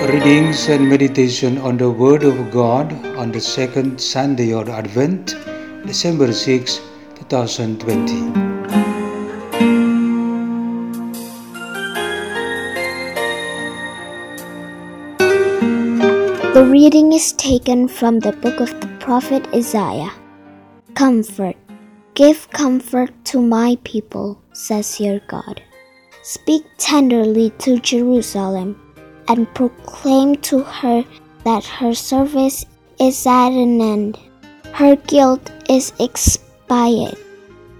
Readings and meditation on the Word of God on the second Sunday of Advent, December 6, 2020. The reading is taken from the book of the prophet Isaiah. Comfort, give comfort to my people, says your God. Speak tenderly to Jerusalem and proclaim to her that her service is at an end. Her guilt is expired.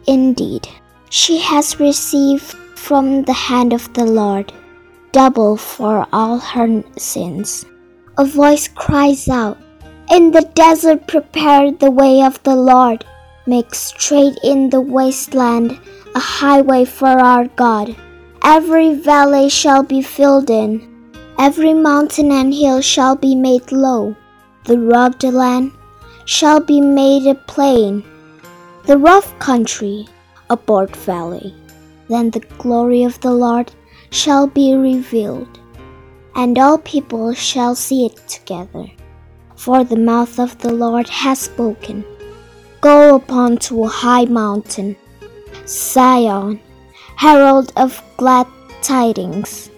Indeed, she has received from the hand of the Lord double for all her sins. A voice cries out, In the desert prepare the way of the Lord, make straight in the wasteland a highway for our God. Every valley shall be filled in, every mountain and hill shall be made low, the rugged land shall be made a plain, the rough country a broad valley. Then the glory of the Lord shall be revealed, and all people shall see it together. For the mouth of the Lord has spoken. Go upon to a high mountain, Zion, herald of glad tidings.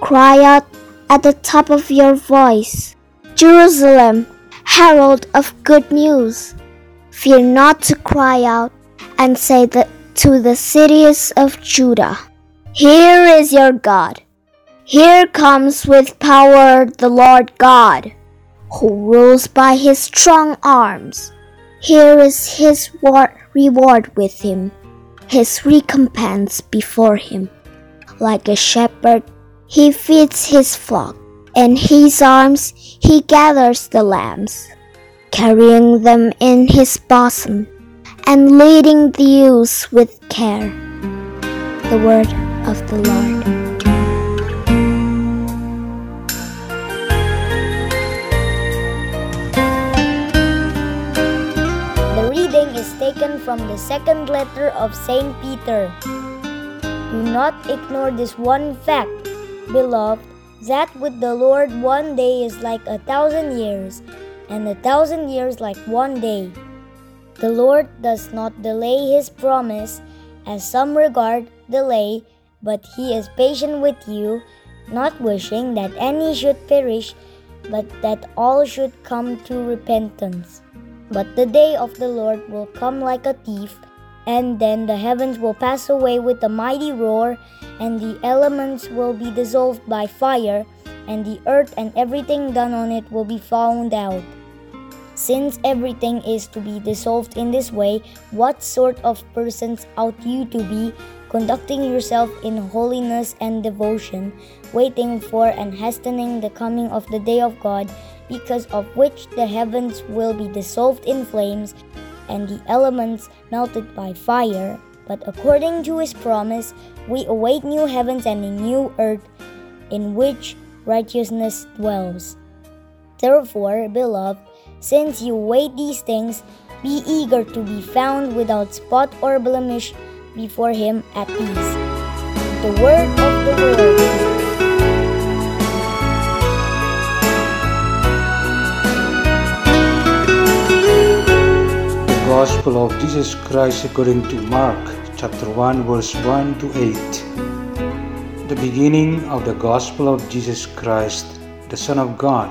Cry out at the top of your voice, Jerusalem, herald of good news. Fear not to cry out and say that to the cities of Judah, Here is your God. Here comes with power the Lord God, who rules by his strong arms. Here is his wa- reward with him, his recompense before him. Like a shepherd, he feeds his flock. In his arms, he gathers the lambs, carrying them in his bosom, and leading the ewes with care. The word of the Lord. The reading is taken from the second letter of Saint Peter. Do not ignore this one fact, beloved, that with the Lord one day is like a thousand years, and a thousand years like one day. The Lord does not delay his promise, as some regard delay, but he is patient with you, not wishing that any should perish, but that all should come to repentance. But the day of the Lord will come like a thief, and then the heavens will pass away with a mighty roar, and the elements will be dissolved by fire, and the earth and everything done on it will be found out. Since everything is to be dissolved in this way, what sort of persons ought you to be, conducting yourself in holiness and devotion, waiting for and hastening the coming of the day of God, because of which the heavens will be dissolved in flames, and the elements melted by fire? But according to his promise, we await new heavens and a new earth, in which righteousness dwells. Therefore, beloved, since you wait these things, be eager to be found without spot or blemish before Him at peace. The word of the Lord. Gospel of Jesus Christ according to Mark, chapter 1, verse 1 to 8. The beginning of the Gospel of Jesus Christ, the Son of God,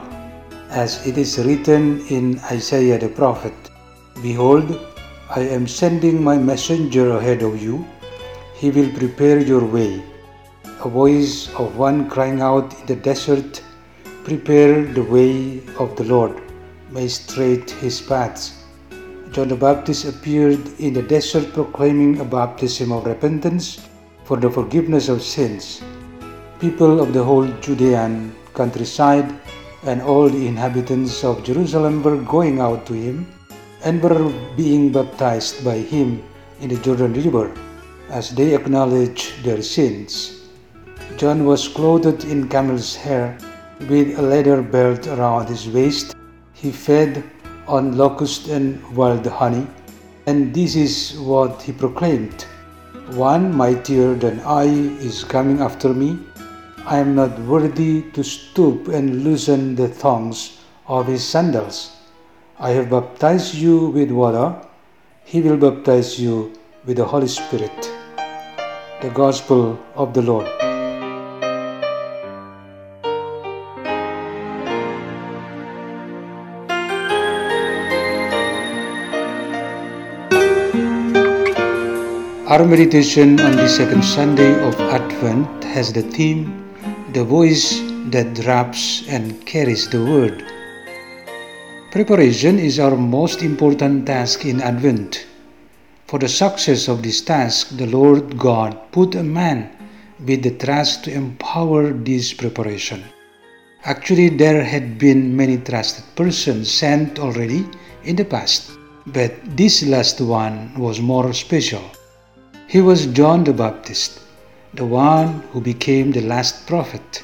as it is written in Isaiah the prophet Behold, I am sending my messenger ahead of you. He will prepare your way. A voice of one crying out in the desert, Prepare the way of the Lord, make straight his paths. John the Baptist appeared in the desert proclaiming a baptism of repentance for the forgiveness of sins. people of the whole Judean countryside and all the inhabitants of Jerusalem were going out to him and were being baptized by him in the Jordan River as they acknowledged their sins. John was clothed in camel's hair with a leather belt around his waist. He fed on locust and wild honey, and this is what he proclaimed One mightier than I is coming after me. I am not worthy to stoop and loosen the thongs of his sandals. I have baptized you with water, he will baptize you with the Holy Spirit. The Gospel of the Lord. Our meditation on the second Sunday of Advent has the theme The Voice That Drops and Carries the Word. Preparation is our most important task in Advent. For the success of this task, the Lord God put a man with the trust to empower this preparation. Actually, there had been many trusted persons sent already in the past, but this last one was more special. He was John the Baptist, the one who became the last prophet.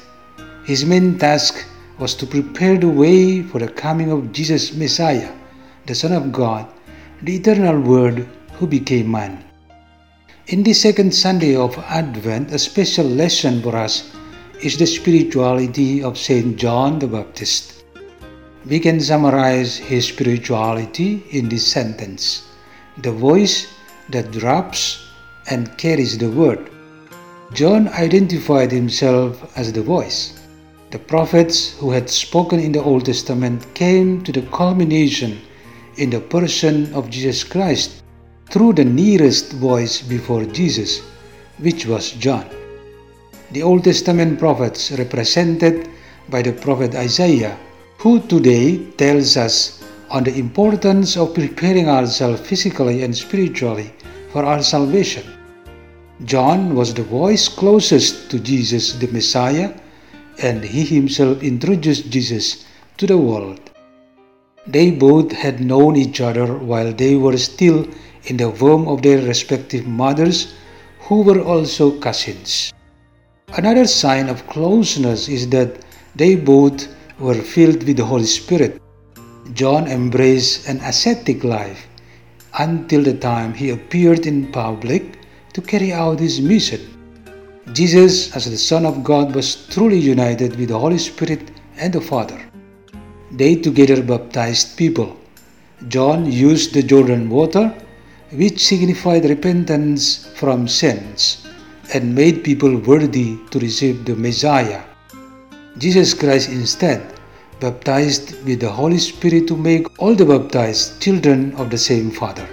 His main task was to prepare the way for the coming of Jesus Messiah, the Son of God, the eternal Word who became man. In the second Sunday of Advent, a special lesson for us is the spirituality of Saint John the Baptist. We can summarize his spirituality in this sentence the voice that drops and carries the word. John identified himself as the voice. The prophets who had spoken in the Old Testament came to the culmination in the person of Jesus Christ through the nearest voice before Jesus, which was John. The Old Testament prophets represented by the prophet Isaiah, who today tells us on the importance of preparing ourselves physically and spiritually for our salvation. John was the voice closest to Jesus the Messiah, and he himself introduced Jesus to the world. They both had known each other while they were still in the womb of their respective mothers, who were also cousins. Another sign of closeness is that they both were filled with the Holy Spirit. John embraced an ascetic life until the time he appeared in public to carry out his mission. Jesus, as the Son of God, was truly united with the Holy Spirit and the Father. They together baptized people. John used the Jordan water which signified repentance from sins and made people worthy to receive the Messiah. Jesus Christ instead baptized with the Holy Spirit to make all the baptized children of the same Father.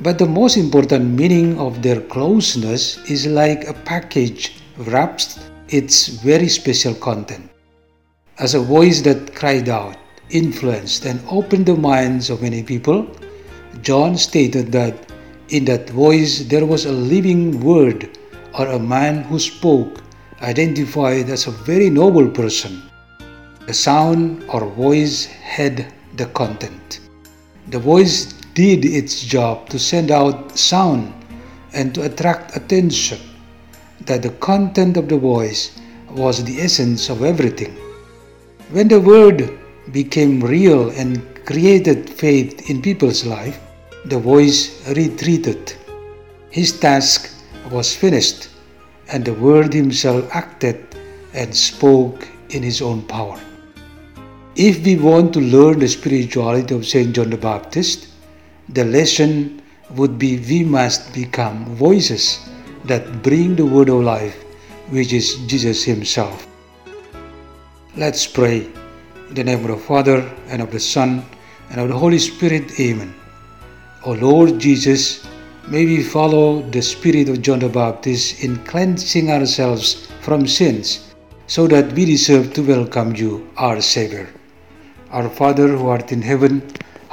But the most important meaning of their closeness is like a package wraps its very special content. As a voice that cried out, influenced, and opened the minds of many people, John stated that in that voice there was a living word or a man who spoke, identified as a very noble person. The sound or voice had the content. The voice did its job to send out sound and to attract attention. That the content of the voice was the essence of everything. When the word became real and created faith in people's life, the voice retreated. His task was finished, and the Word himself acted and spoke in his own power. If we want to learn the spirituality of St. John the Baptist, the lesson would be we must become voices that bring the word of life, which is Jesus Himself. Let's pray. In the name of the Father, and of the Son, and of the Holy Spirit, Amen. O Lord Jesus, may we follow the spirit of John the Baptist in cleansing ourselves from sins, so that we deserve to welcome you, our Savior. Our Father who art in heaven,